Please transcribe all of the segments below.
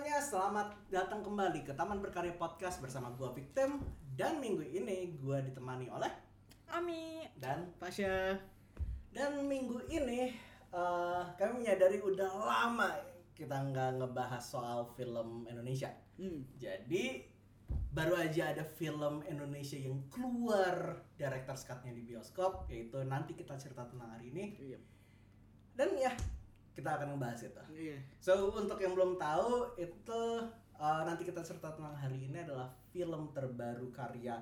semuanya, selamat datang kembali ke Taman Berkarya Podcast bersama gua Victim dan minggu ini gua ditemani oleh Ami. dan Pasha dan minggu ini eh, kami menyadari udah lama kita nggak ngebahas soal film Indonesia. hmm. Jadi baru aja ada film Indonesia yang keluar director cut-nya di bioskop yaitu nanti kita cerita tentang hari ini Iya. dan ya kita akan ngebahas itu. Iya. So untuk yang belum tahu itu uh, nanti kita cerita tentang hari ini adalah film terbaru karya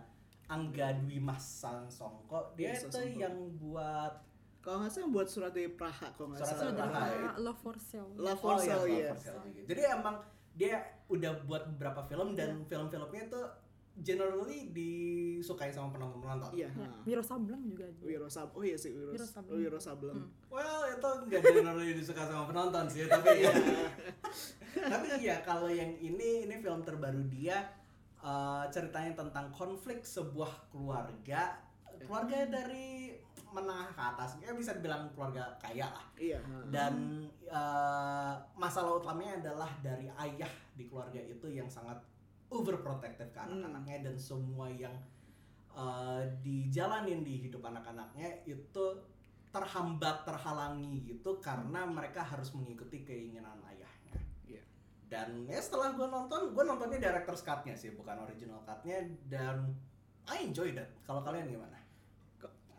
Angga Dwi Mas Songko. Dia Yes, itu Songko. yang buat Kalau nggak salah buat surat dari Praha kalau nggak Surat salah. dari Praha. Sudah Love for Sale. Love for Oh, iya, Sale ya. for Sale juga. Jadi emang dia udah buat beberapa film dan film-filmnya tuh generally disukai sama penonton-penonton. Iya. Ya, ha. Wiro Sableng juga. Wiro Sab Oh iya sih Wiro, Wiro Wiro Sableng. Wiro Sableng. Hmm. Well itu nggak generally disuka sama penonton sih, tapi ya. tapi ya kalau yang ini ini film terbaru dia eh, ceritanya tentang konflik sebuah keluarga keluarga dari menengah ke atas ya bisa dibilang keluarga kaya lah Iya. dan eh, masalah utamanya adalah dari ayah di keluarga itu yang sangat overprotective ke anak-anaknya dan semua yang eh, dijalanin di hidup anak-anaknya itu terhambat terhalangi gitu karena mereka harus mengikuti keinginan ayahnya Iya. dan ya setelah gue nonton gue nontonnya director's cut-nya sih bukan original cut-nya dan I enjoy that kalau kalian gimana?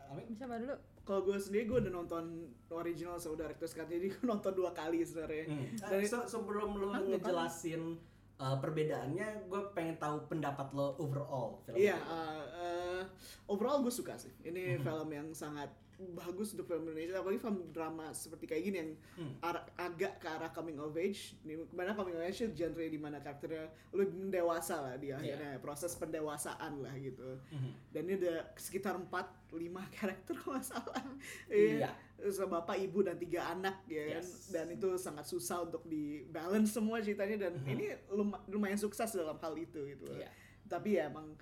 Amin? Bisa baru dulu. Kalau gue sendiri gue udah nonton original sama director's cut jadi gue nonton dua kali sebenarnya. Hmm. Dari- Se- sebelum lo Hah, ngejelasin uh, perbedaannya, gue pengen tahu pendapat lo overall film Iya, ini. uh, uh, overall gue suka sih. Ini Mhm. film yang sangat bagus untuk film Indonesia, apalagi film drama seperti kayak gini yang Hmm. agak ke arah coming of age. Di mana coming of age genre di mana karakternya lebih dewasa lah di akhirnya, proses pendewasaan lah gitu. Mhm. Dan ini ada sekitar 4 5 karakter kalau salah. Iya. Terus bapak, ibu dan tiga anak ya kan. Yes. Dan itu sangat susah untuk di balance semua ceritanya dan Mhm. ini luma- lumayan sukses dalam hal itu gitu. Iya. Tapi ya emang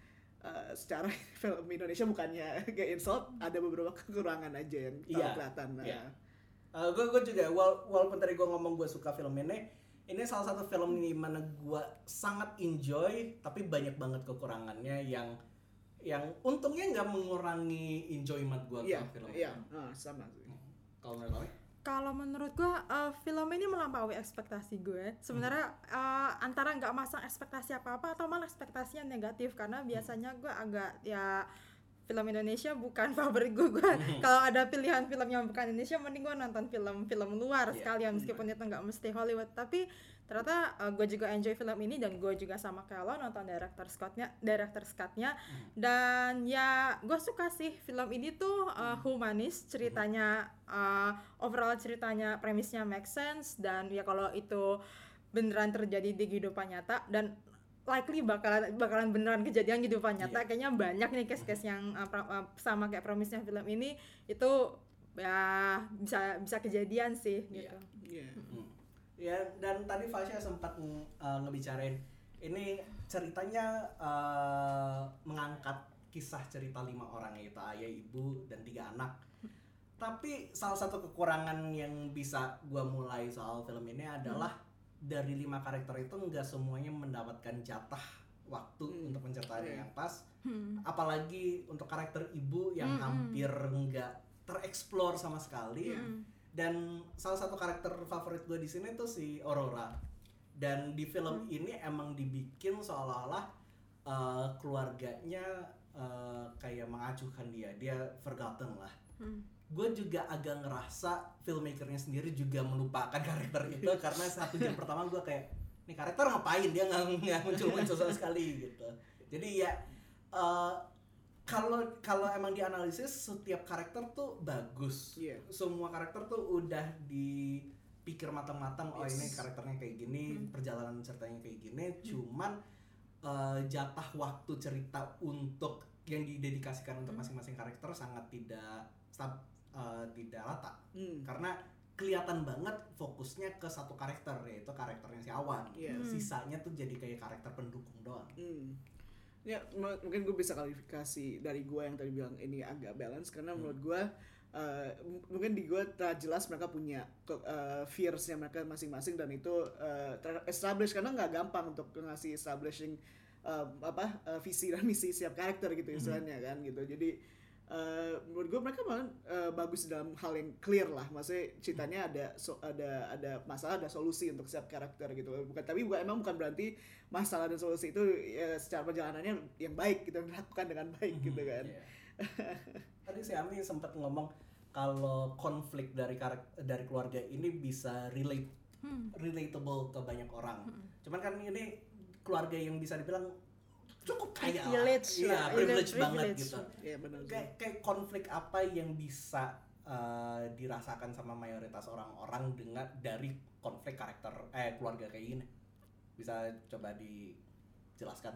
uh, secara film Indonesia bukannya kayak insult, ada beberapa kekurangan aja yang Iya, kelihatan. Nah, iya. gue gue juga wal- walaupun tadi gue ngomong gue suka film ini, ini salah satu film di mana gue sangat enjoy, tapi banyak banget kekurangannya yang yang untungnya nggak mengurangi enjoyment gue Iya, ke film. iya, nah, sama sih. Kalau menurut? Kalau menurut gua eh, film ini melampaui ekspektasi gue. Sebenarnya eh, antara nggak masang ekspektasi apa-apa atau malah ekspektasinya negatif karena biasanya gua agak ya film Indonesia bukan favorit gue. Gua Kalau ada pilihan film yang bukan Indonesia mending gua nonton film-film luar Iya. sekalian meskipun itu nggak mesti Hollywood. Tapi ternyata gue juga enjoy film ini dan gue juga sama kayak lo nonton director Scottnya, director Scottnya dan ya gue suka sih film ini tuh uh, humanis ceritanya uh, overall ceritanya premisnya make sense dan ya kalau itu beneran terjadi di kehidupan nyata dan likely bakalan bakalan beneran kejadian kehidupan nyata Iya. kayaknya banyak nih case-case yang uh, pra- uh, sama kayak premisnya film ini itu ya bisa bisa kejadian sih Iya. gitu. Iya. Hmm. Ya dan tadi Fasya sempat uh, ngebicarain ini ceritanya uh, mengangkat kisah cerita lima orang yaitu ayah, ibu dan tiga anak. Tapi salah satu kekurangan yang bisa gua mulai soal film ini adalah dari lima karakter itu nggak semuanya mendapatkan jatah waktu Hmm. untuk menceritain Iya. yang pas. Hmm. Apalagi untuk karakter ibu yang Hmm, hmm. hampir nggak tereksplor sama sekali Mm-mm. dan salah satu karakter favorit gue di sini tuh si Aurora dan di film Hmm. ini emang dibikin seolah-olah uh, keluarganya uh, kayak mengacuhkan dia dia forgotten lah Hmm. Gue juga agak ngerasa filmmakernya sendiri juga melupakan karakter itu karena satu jam pertama gue kayak nih karakter ngapain dia nggak nggak muncul muncul sama sekali gitu jadi ya uh, kalau kalau emang dianalisis setiap karakter tuh bagus Iya. semua karakter tuh udah dipikir matang-matang oh ini Yes. karakternya kayak gini Hmm. perjalanan ceritanya kayak gini cuman uh, jatah waktu cerita untuk yang didedikasikan untuk Hmm. masing-masing karakter sangat tidak stab, uh, tidak rata Hmm. karena kelihatan banget fokusnya ke satu karakter yaitu karakternya si Awan Yes. Hmm. sisanya tuh jadi kayak karakter pendukung doang Hmm. Ya, mungkin gue bisa klarifikasi dari gue yang tadi bilang ini agak balance karena Hmm. menurut gue uh, m- mungkin di gue jelas mereka punya ke- uh, fearsnya mereka masing-masing dan itu uh, ter- establish karena nggak gampang untuk ngasih establishing uh, apa uh, visi dan misi setiap karakter gitu istilahnya kan gitu jadi uh, menurut gue mereka malah uh, bagus dalam hal yang clear lah. Maksudnya ceritanya ada so- ada ada masalah ada solusi untuk setiap karakter gitu bukan tapi bukan emang bukan berarti masalah dan solusi itu ya, secara perjalanannya yang baik gitu dilakukan dengan baik gitu kan. Iya. Tadi si Ami sempat ngomong kalau konflik dari dari keluarga ini bisa relate relatable ke banyak orang. Cuman kan ini keluarga yang bisa dibilang cukup kaya lah. Privilege Iya, privilege privilege. banget gitu. Iya benar. Kayak kayak konflik apa yang bisa uh, dirasakan sama mayoritas orang-orang dengan dari konflik karakter eh keluarga kayak gini. Bisa coba dijelaskan?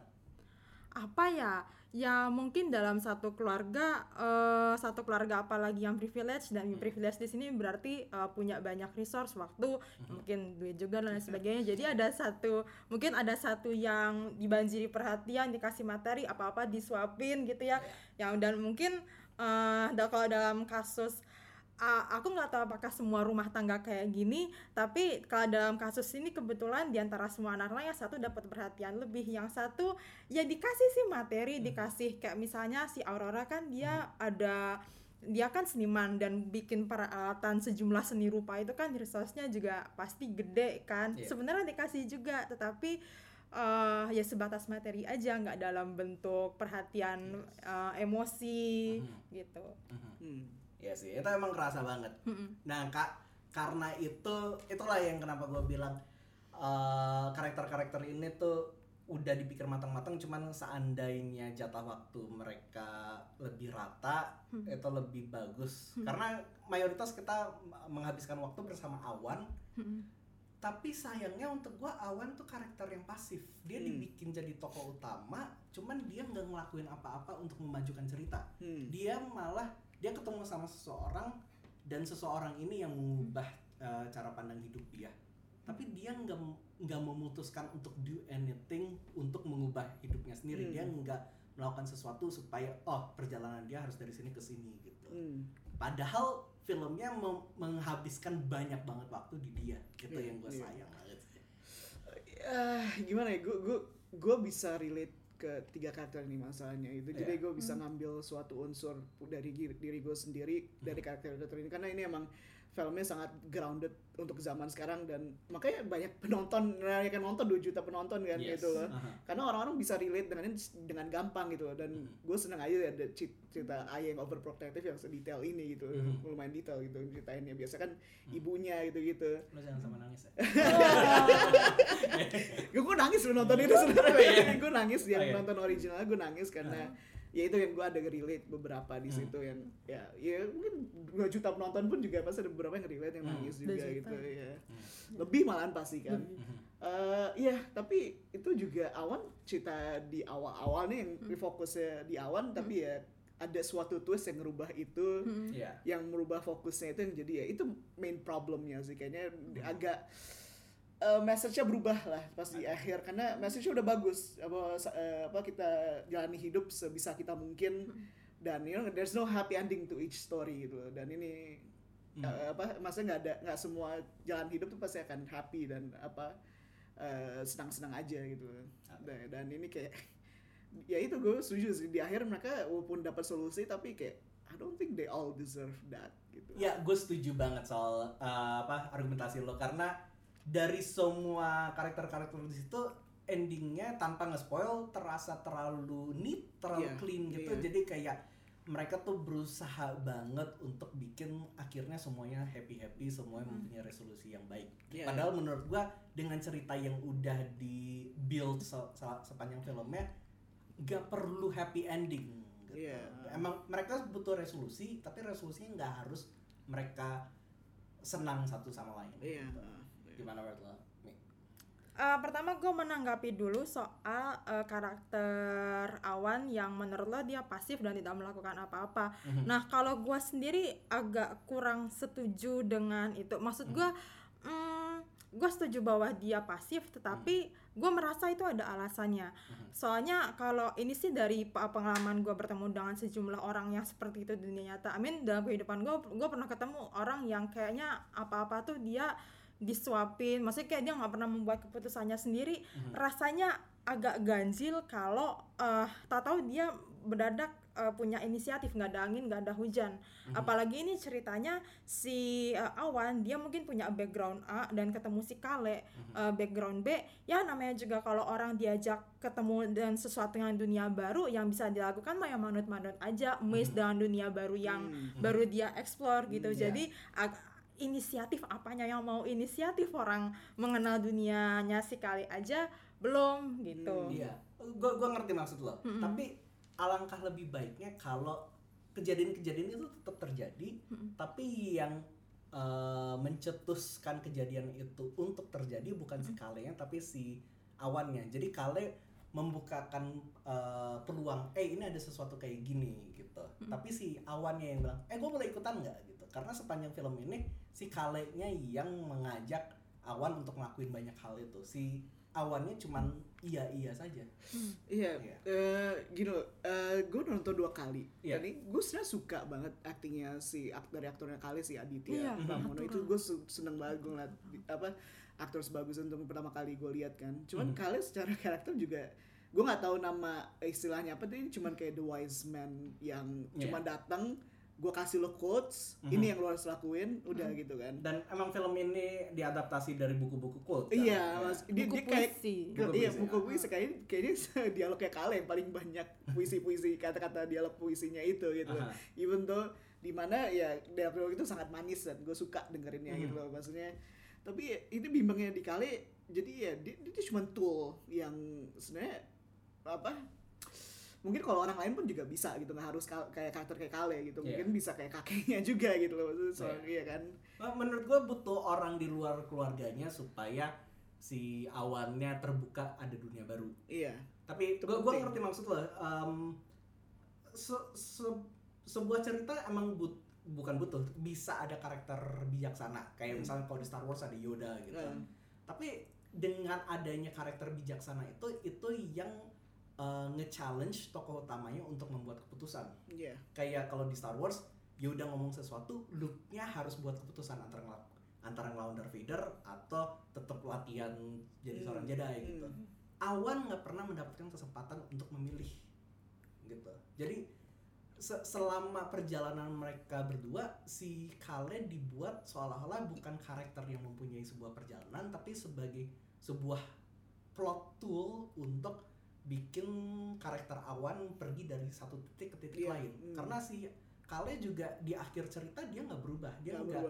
Apa ya? Ya mungkin dalam satu keluarga eh, satu keluarga apalagi yang privilege dan privilege di sini berarti eh, punya banyak resource waktu mungkin duit juga dan lain sebagainya. Jadi ada satu mungkin ada satu yang dibanjiri perhatian dikasih materi apa apa disuapin gitu ya. Yang dan mungkin da- kalau dalam kasus ah, aku nggak tahu apakah semua rumah tangga kayak gini tapi kalau dalam kasus ini kebetulan di antara semua anak-anak yang satu dapat perhatian lebih. Yang satu ya dikasih sih materi dikasih kayak misalnya si Aurora kan dia ada dia kan seniman dan bikin peralatan sejumlah seni rupa itu kan resource-nya juga pasti gede kan. Iya. sebenarnya dikasih juga tetapi eh, ya sebatas materi aja nggak dalam bentuk perhatian eh, emosi gitu. Hmm. Iya sih, itu emang kerasa banget. Nah, kak, karena itu, itulah yang kenapa gue bilang eh, karakter-karakter ini tuh udah dipikir matang-matang. Cuman seandainya jatah waktu mereka lebih rata, itu lebih bagus. Karena mayoritas kita menghabiskan waktu bersama Awan. Tapi sayangnya untuk gua Awan tuh karakter yang pasif. Dia Hmm. dibikin jadi tokoh utama, cuman dia nggak ngelakuin apa-apa untuk memajukan cerita Hmm. dia malah dia ketemu sama seseorang dan seseorang ini yang mengubah uh, cara pandang hidup dia tapi dia nggak nggak memutuskan untuk do anything untuk mengubah hidupnya sendiri Hmm. dia nggak melakukan sesuatu supaya oh perjalanan dia harus dari sini ke sini gitu Hmm. padahal filmnya menghabiskan banyak banget waktu di dia itu Iya, yang gue iya. sayang banget. Ah, gimana ya gue gue gue bisa relate ke tiga karakter ini masalahnya. Itu jadi Iya. gue bisa ngambil suatu unsur dari diri gue sendiri dari karakter-karakter ini. Karena ini emang filmnya sangat grounded untuk zaman sekarang dan makanya banyak penonton kan nonton 2 juta penonton kan Yes. gitu loh Aha. karena orang-orang bisa relate dengan dengan gampang gitu loh. dan Mhm. gue seneng aja ada cerita ayah yang overprotective yang sedetail ini gitu Mhm. lumayan detail gitu ceritainnya biasa kan ibunya gitu gitu lo jangan sama nangis ya gue nangis lu nonton itu Oh, sebenarnya gue nangis yang Oh, iya. nonton originalnya gue nangis karena ya itu yang gue ada relate beberapa di Hmm. situ yang ya ya mungkin 2 juta penonton pun juga pasti ada beberapa yang relate yang Hmm. nangis Dua juga gitu ya. Lebih malahan pasti kan. Eh iya tapi itu juga awan cerita di awal-awal nih yang fokusnya di awan tapi ya ada suatu twist yang ngerubah itu Iya. yang merubah fokusnya itu yang jadi ya itu main problemnya sih kayaknya. Agak eh, message-nya berubah lah pas di akhir. Karena message-nya udah bagus. Apa eh, apa kita jalani hidup sebisa kita mungkin. Dan you know there's no happy ending to each story gitu dan ini Hmm. eh, apa maksudnya nggak ada nggak semua jalan hidup tuh pasti akan happy dan apa eh, senang-senang aja gitu dan, dan ini kayak ya itu gue setuju sih. Di akhir mereka walaupun dapat solusi tapi kayak I don't think they all deserve that gitu. Ya, gue setuju banget soal uh, apa argumentasi lo. Karena dari semua karakter-karakter di situ endingnya tanpa nge-spoil terasa terlalu neat, terlalu Iya, clean gitu. iya. Jadi kayak mereka tuh berusaha banget untuk bikin akhirnya semuanya happy-happy, semuanya mempunyai resolusi yang baik. Iya. Padahal menurut gua dengan cerita yang udah di build se- se- sepanjang filmnya gak perlu happy ending gitu. Iya. Emang mereka butuh resolusi, tapi resolusinya nggak harus mereka senang satu sama lain. Iya. gitu. Gimana menurut lo? Mi? Eh, pertama gue menanggapi dulu soal eh, karakter Awan yang menurut lo dia pasif dan tidak melakukan apa-apa. Mhm. Nah kalau gue sendiri agak kurang setuju dengan itu. Maksud gue, mm, gue setuju bahwa dia pasif tetapi gue merasa itu ada alasannya soalnya kalau ini sih dari pe- pengalaman gue bertemu dengan sejumlah orang yang seperti itu di dunia nyata I mean dalam kehidupan gue gue pernah ketemu orang yang kayaknya apa-apa tuh dia disuapin. Maksudnya kayak dia nggak pernah membuat keputusannya sendiri. Rasanya agak ganjil kalau eh tak tahu dia mendadak eh, punya inisiatif nggak ada angin nggak ada hujan. Apalagi ini ceritanya si eh, Awan dia mungkin punya background A dan ketemu si Kale. Eh, background B ya namanya juga kalau orang diajak ketemu dengan sesuatu yang dunia baru yang bisa dilakukan mah ya manut-manut aja miss dengan dunia baru yang baru dia explore gitu. Iya. jadi ag- inisiatif apanya yang mau inisiatif orang mengenal dunianya si Kale aja belum gitu Iya, gua gua ngerti maksud lo. Tapi alangkah lebih baiknya kalau kejadian-kejadian itu tetap terjadi, tapi yang eh, mencetuskan kejadian itu untuk terjadi bukan si kalenya tapi si awannya. Jadi kale membukakan eh, peluang, eh ini ada sesuatu kayak gini gitu. Tapi si awannya yang bilang, eh gue boleh ikutan nggak. Karena sepanjang film ini si kalenya yang mengajak awan untuk ngelakuin banyak hal itu. Si awannya cuman iya iya saja. Iya, Iya. eh, gini loh, gue nonton dua kali. Iya. Jadi gue sebenarnya suka banget aktingnya si ak- dari aktornya kali si Aditya Iya, Pramono betul. itu gue seneng banget gue ngeliat apa aktor sebagus untuk pertama kali gue lihat kan. Cuman Mhm. kali secara karakter juga gue nggak tahu nama istilahnya apa tapi cuman kayak the wise man yang Iya. cuma datang gue kasih lo quotes Mhm. ini yang lo harus lakuin udah gitu kan Dan emang film ini diadaptasi dari buku-buku cult. kan? iya Ya. mas dia, buku dia kayak puisi Buku iya puisi, buku ah. puisi kayaknya kayaknya dialog kayak kale yang paling banyak puisi-puisi kata-kata dialog puisinya itu gitu Aha. even though di mana ya dialog itu sangat manis dan gue suka dengerinnya Hmm. gitu loh maksudnya tapi ini bimbangnya di kale jadi ya dia, dia cuma tool yang sebenarnya apa mungkin kalau orang lain pun juga bisa gitu nggak harus kayak karakter kayak kale gitu Iya. mungkin bisa kayak kakeknya juga gitu loh maksudnya soal iya kan Nah, Menurut gue butuh orang di luar keluarganya supaya si awannya terbuka ada dunia baru. iya Tapi Itu gue penting. ngerti maksud lo. em, se- se- sebuah cerita emang but bukan butuh bisa ada karakter bijaksana kayak Hmm. misalnya kalau di Star Wars ada Yoda gitu. Hmm. Tapi dengan adanya karakter bijaksana itu itu yang eh, nge-challenge tokoh utamanya untuk membuat keputusan. iya kayak kalau di Star Wars Yoda ngomong sesuatu Luke-nya harus buat keputusan antara ngel- antara ngelawan Darth Vader atau tetap latihan jadi Hmm. seorang Jedi gitu. Hmm. Awan nggak pernah mendapatkan kesempatan untuk memilih gitu. Jadi se- selama perjalanan mereka berdua si Kale dibuat seolah-olah bukan karakter yang mempunyai sebuah perjalanan tapi sebagai sebuah plot tool untuk bikin karakter Awan pergi dari satu titik ke titik Iya, lain. hmm. Karena si Kale juga di akhir cerita dia nggak berubah, dia Nggak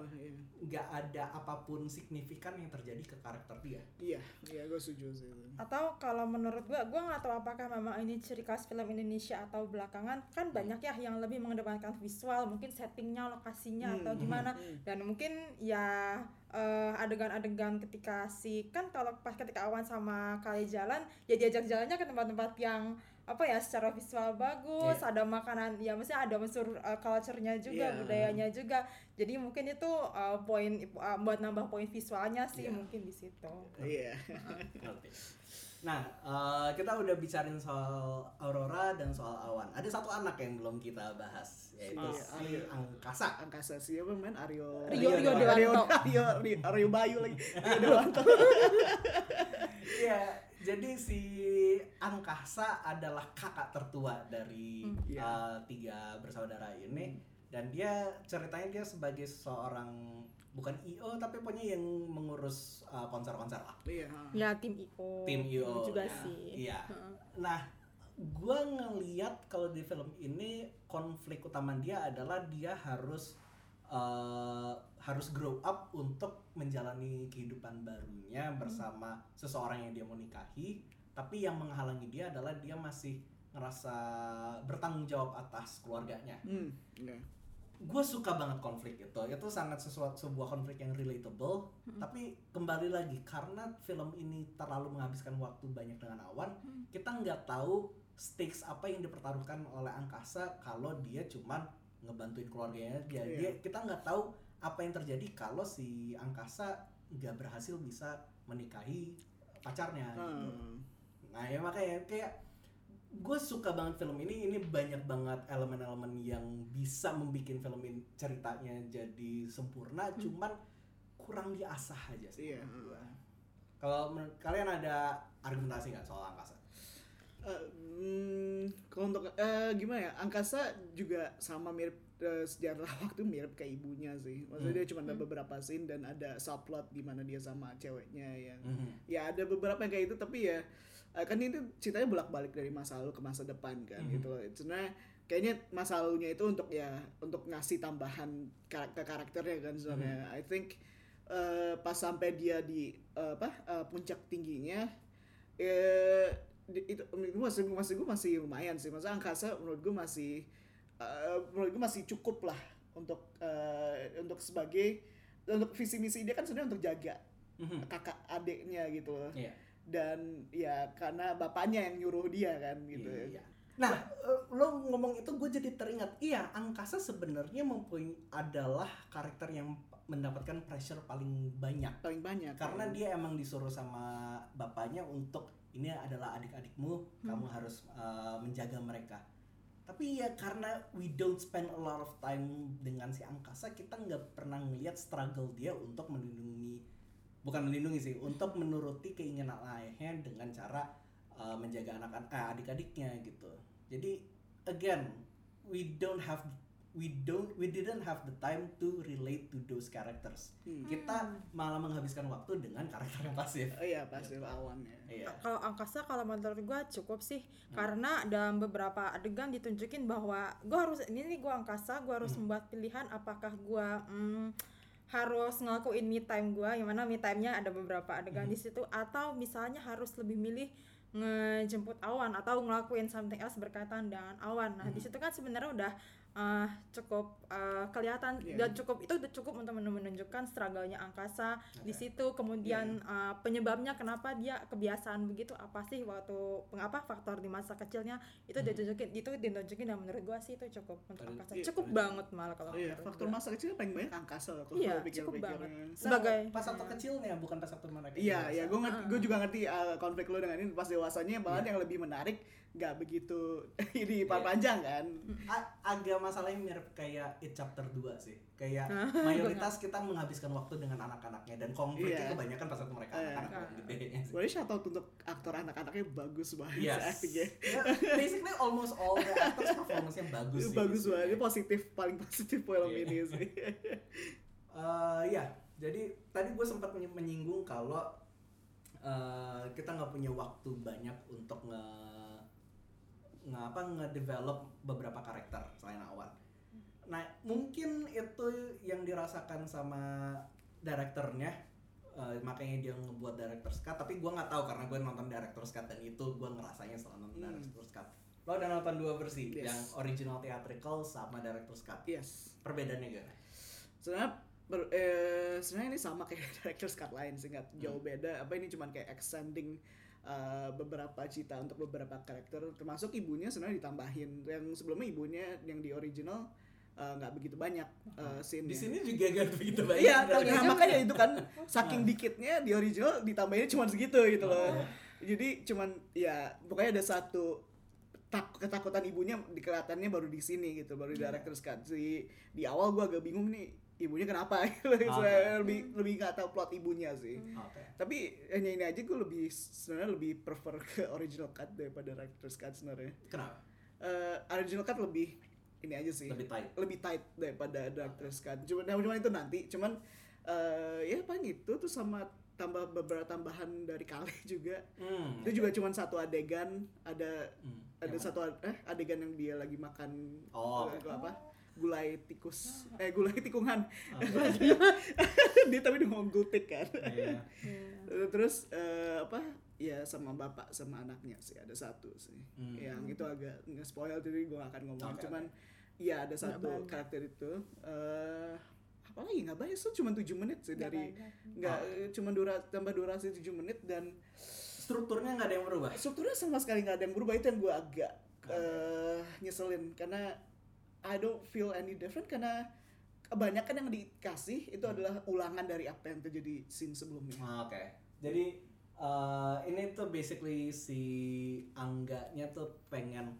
nggak iya. ada apa pun signifikan yang terjadi ke karakter dia. Iya, iya gue setuju sih. atau kalau menurut gua gua nggak tahu apakah memang ini ciri khas film Indonesia atau belakangan kan banyak ya yang lebih mengedepankan visual mungkin settingnya lokasinya Hmm, atau hmm, gimana hmm. dan mungkin ya eh, adegan-adegan ketika si kan kalau pas ketika awan sama kali jalan ya diajak jalannya ke tempat-tempat yang apa ya secara visual bagus Iya. ada makanan ya maksudnya ada unsur uh, culture-nya juga Iya. budayanya juga jadi mungkin itu uh, poin uh, buat nambah poin visualnya sih Iya. mungkin di situ Iya. Ngerti. Nah, eh, kita udah bicarain soal Aurora dan soal Awan. Ada satu anak yang belum kita bahas, yaitu Oh, si Aryo. Angkasa. Angkasa siapa men Aryo Rio- Rio Aryo Dewanto. Aryo Aryo, Aryo Bayu lagi Rio Dewanto Iya, jadi si Angkasa adalah kakak tertua dari Hmm. Iya. eh, tiga bersaudara ini dan dia ceritanya dia sebagai seorang bukan IO tapi pokoknya yang mengurus eh, konser-konser lah. iya ya tim IO Tim IO juga ya. sih Iya. Heeh. Nah, gua ngeliat kalau di film ini konflik utama dia adalah dia harus eh, harus grow up untuk menjalani kehidupan barunya bersama seseorang yang dia mau nikahi. Tapi yang menghalangi dia adalah dia masih ngerasa bertanggung jawab atas keluarganya. hmm iya Gue suka banget konflik itu. Itu sangat sesuatu sebuah konflik yang relatable. Tapi kembali lagi karena film ini terlalu menghabiskan waktu banyak dengan awan, kita nggak tahu stakes apa yang dipertaruhkan oleh angkasa kalau dia cuman ngebantuin keluarganya dia. Iya. Dia kita nggak tahu apa yang terjadi kalau si angkasa nggak berhasil bisa menikahi pacarnya gitu. Hmm. Nah ya makanya kayak gue suka banget film ini. Ini banyak banget elemen-elemen yang bisa membuat film ini ceritanya jadi sempurna. Cuman kurang diasah aja sih. Iya. menurut gua. Kalau kalian ada argumentasi nggak soal angkasa? Eh, hmm, kalau untuk eh, gimana ya angkasa juga sama mirip eh, sejarah waktu mirip kayak ibunya sih maksudnya Hmm. dia cuma ada beberapa scene dan ada subplot di mana dia sama ceweknya yang Mhm. ya ada beberapa yang kayak itu tapi ya eh, kan itu ceritanya bolak balik dari masa lalu ke masa depan kan Mhm. gitu loh sebenarnya kayaknya masa lalunya itu untuk ya untuk ngasih tambahan karakter karakternya kan sebenarnya I think eh, pas sampai dia di eh, apa eh, puncak tingginya eh itu menurut gue masih masih gue masih lumayan sih masa angkasa menurut gue masih eh, menurut gue masih cukup lah untuk eh, untuk sebagai untuk visi misi dia kan sebenarnya untuk jaga Mhm. kakak adiknya gitu loh Iya. dan ya karena bapaknya yang nyuruh dia kan gitu Iya. Nah, eh, lo ngomong itu gue jadi teringat. Iya, angkasa sebenarnya mempunyai adalah karakter yang mendapatkan pressure paling banyak paling banyak karena kan. dia emang disuruh sama bapaknya untuk ini adalah adik-adikmu, kamu harus uh, menjaga mereka. Tapi ya karena we don't spend a lot of time dengan si angkasa, kita nggak pernah ngelihat struggle dia untuk melindungi, bukan melindungi sih, untuk menuruti keinginan ayahnya dengan cara uh, menjaga anak eh, adik-adiknya gitu. Jadi again, we don't have we don't we didn't have the time to relate to those characters. Hmm. Kita malah menghabiskan waktu dengan karakter yang pasif. oh iya pasti awan ya Iya. kalau angkasa kalau menurut gue cukup sih karena dalam beberapa adegan ditunjukin bahwa gue harus ini nih gue angkasa gue harus membuat pilihan apakah gue mm, harus ngelakuin me time gue yang mana me time-nya ada beberapa adegan di situ atau misalnya harus lebih milih ngejemput awan atau ngelakuin something else berkaitan dengan awan nah di situ kan sebenarnya udah uh, cukup uh, kelihatan Iya. dan cukup itu udah cukup untuk men- menunjukkan struggle-nya angkasa di Oke. situ kemudian uh, penyebabnya kenapa dia kebiasaan begitu apa sih waktu mengapa faktor di masa kecilnya itu ditunjukin itu ditunjukin dan menurut gua sih itu cukup untuk Dan- angkasa iya, cukup iya. banget malah kalau iya faktor gua. masa kecil paling banyak angkasa loh kalau Iya, gue pikir cukup banget. Nah, sebagai pas waktu kecilnya bukan pas waktu mereka Iya, iya, gue ngerti, Ah. gue juga ngerti uh, konflik lo dengan ini pas dewasanya, bahkan Iya. yang lebih menarik nggak begitu ini panjang kan? A- masalahnya mirip kayak It Chapter 2 sih. Kayak mayoritas kita menghabiskan waktu dengan anak-anaknya dan konfliknya Iya. kebanyakan pas waktu mereka Iya. anak-anak yang gede sih. Gue shout out untuk aktor anak-anaknya bagus banget Yes. actingnya. Ya, basically almost all the actors performance-nya bagus sih. bagus banget, ini positif paling positif film Iya. ini sih. Eh, ya, jadi tadi gue sempat menyi- menyinggung kalau eh, kita nggak punya waktu banyak untuk nge ngapa ngedevelop beberapa karakter selain Awan. Nah, mungkin itu yang dirasakan sama direkturnya, eh, makanya dia ngebuat director's cut. Tapi gue nggak tahu karena gue nonton director's cut dan itu gue ngerasanya setelah nonton Hmm. director's cut. Lo udah nonton dua versi, Yes. yang original theatrical sama director's cut. yes. Perbedaannya gimana? Sebenarnya ber- eh, sebenarnya ini sama kayak director's cut lain sih nggak jauh Hmm. beda. Apa ini cuman kayak extending uh, beberapa cita untuk beberapa karakter, termasuk ibunya sebenarnya ditambahin. Yang sebelumnya ibunya yang di original uh, nggak begitu banyak uh, scene Di sini juga gak begitu banyak. Iya, nah, makanya itu kan saking dikitnya di original ditambahinnya cuma segitu gitu loh. Oh. Jadi cuman ya pokoknya ada satu tak ketakutan ibunya di kelihatannya baru di sini gitu, baru di director's cut. Di di awal gua agak bingung nih ibunya kenapa gitu. Saya lebih lebih nggak tahu plot ibunya sih. Oke. Tapi hanya ini aja gue lebih sebenarnya lebih prefer ke original cut daripada director's cut sebenarnya. Kenapa? Eh, original cut lebih ini aja sih Lebih tight. lebih tight daripada director's cut. Cuman, nah, cuman itu nanti. Cuman eh ya paling itu tuh sama tambah beberapa tambahan dari Kale juga. Hmm. Itu juga cuman satu adegan ada Hmm. ada satu ad- eh adegan yang dia lagi makan Oh, eh, oke. apa? Gulai tikus. Eh gulai tikungan. Oh. dia tapi udah ngomong gultik kan. Iya. Iya. Terus eh, apa? Ya sama bapak sama anaknya sih ada satu sih. Hmm. Yang itu agak nge spoil jadi gue gak akan ngomong. Oke, Cuman Iya ada satu banyak. karakter itu. eh apa lagi nggak banyak sih cuma 7 menit sih Nggak dari nggak Oh. eh, cuma dura tambah durasi 7 menit dan Strukturnya nggak ada yang berubah. strukturnya sama sekali nggak ada yang berubah itu yang gue agak eh, nyeselin karena I don't feel any different karena kebanyakan yang dikasih itu adalah ulangan dari apa yang terjadi scene sebelumnya. Ah, Oke. Jadi eh, ini tuh basically si Angganya tuh pengen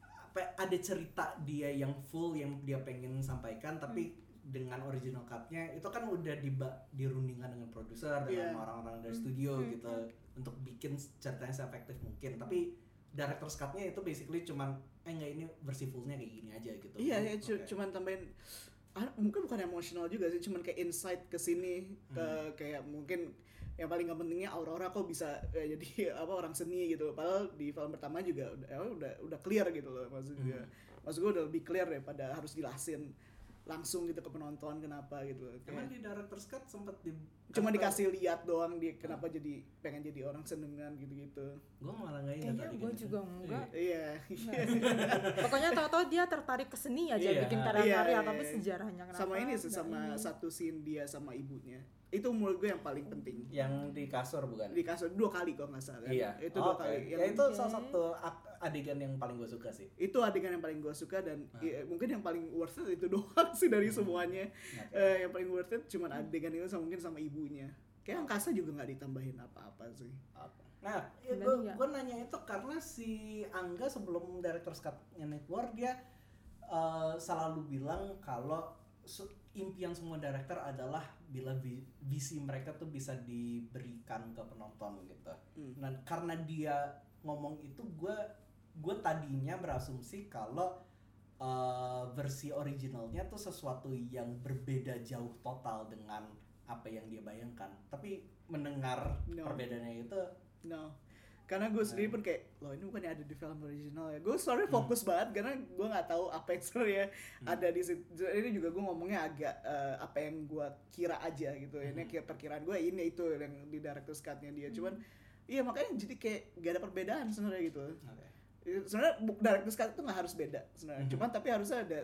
apa ada cerita dia yang full yang dia pengen sampaikan tapi dengan original cut-nya itu kan udah diba dirundingkan dengan produser dengan orang-orang dari studio gitu untuk bikin ceritanya seefektif mungkin. Tapi director's cut-nya itu basically cuman eh enggak ini versi fullnya kayak gini aja gitu Iya, ya, cu- Oke. cuman tambahin ah, mungkin bukan emosional juga sih, cuman kayak insight ke sini ke Hmm. kayak mungkin yang paling gak pentingnya Aurora kok bisa eh, jadi apa orang seni gitu. Padahal di film pertama juga udah eh, udah udah clear gitu loh maksud gue. Hmm. Maksud gue udah lebih clear daripada harus jelasin langsung gitu ke penonton kenapa gitu. Emang di director's cut sempet di cuma dikasih lihat doang dia kenapa jadi pengen jadi orang senengan gitu-gitu. Gue malah nggak ingat Kayaknya tadi gue gitu. juga enggak. Iya. Pokoknya tau-tau dia tertarik ke seni aja Iya. bikin Iya, karya-karya iya, tapi iya. sejarahnya kenapa sama ini sih sama ini. satu scene dia sama ibunya. Itu menurut gue yang paling penting. Yang di kasur bukan? di kasur dua kali kok nggak salah kan? Iya. itu dua Oke. kali Ya yang itu Oke. salah satu adegan yang paling gue suka sih. itu adegan yang paling gue suka dan Nah. ya, mungkin yang paling worth it itu doang sih dari semuanya Oke. Eh, yang paling worth it cuman adegan itu sama mungkin sama ibunya kayak angkasa juga nggak ditambahin apa-apa sih Oke. Nah, ya gue nanya itu karena si Angga sebelum director cut-nya Network dia eh, selalu bilang kalau impian semua director adalah bila vi- visi mereka tuh bisa diberikan ke penonton gitu. Hmm. Nah, karena dia ngomong itu gue gue tadinya berasumsi kalau eh, versi originalnya tuh sesuatu yang berbeda jauh total dengan apa yang dia bayangkan. Tapi mendengar No. perbedaannya itu no karena gue sendiri pun kayak loh ini bukannya ada di film original ya? Gue sebenarnya fokus banget karena gue nggak tahu apa yang sebenarnya ada di situ. Ini juga gue ngomongnya agak eh, apa yang gue kira aja gitu. Ini kira perkiraan gue ini itu yang di director's cut-nya dia. Cuman iya makanya jadi kayak gak ada perbedaan sebenarnya gitu. Oke. Sebenarnya director's cut itu nggak harus beda sebenarnya Mhm. cuman tapi harusnya ada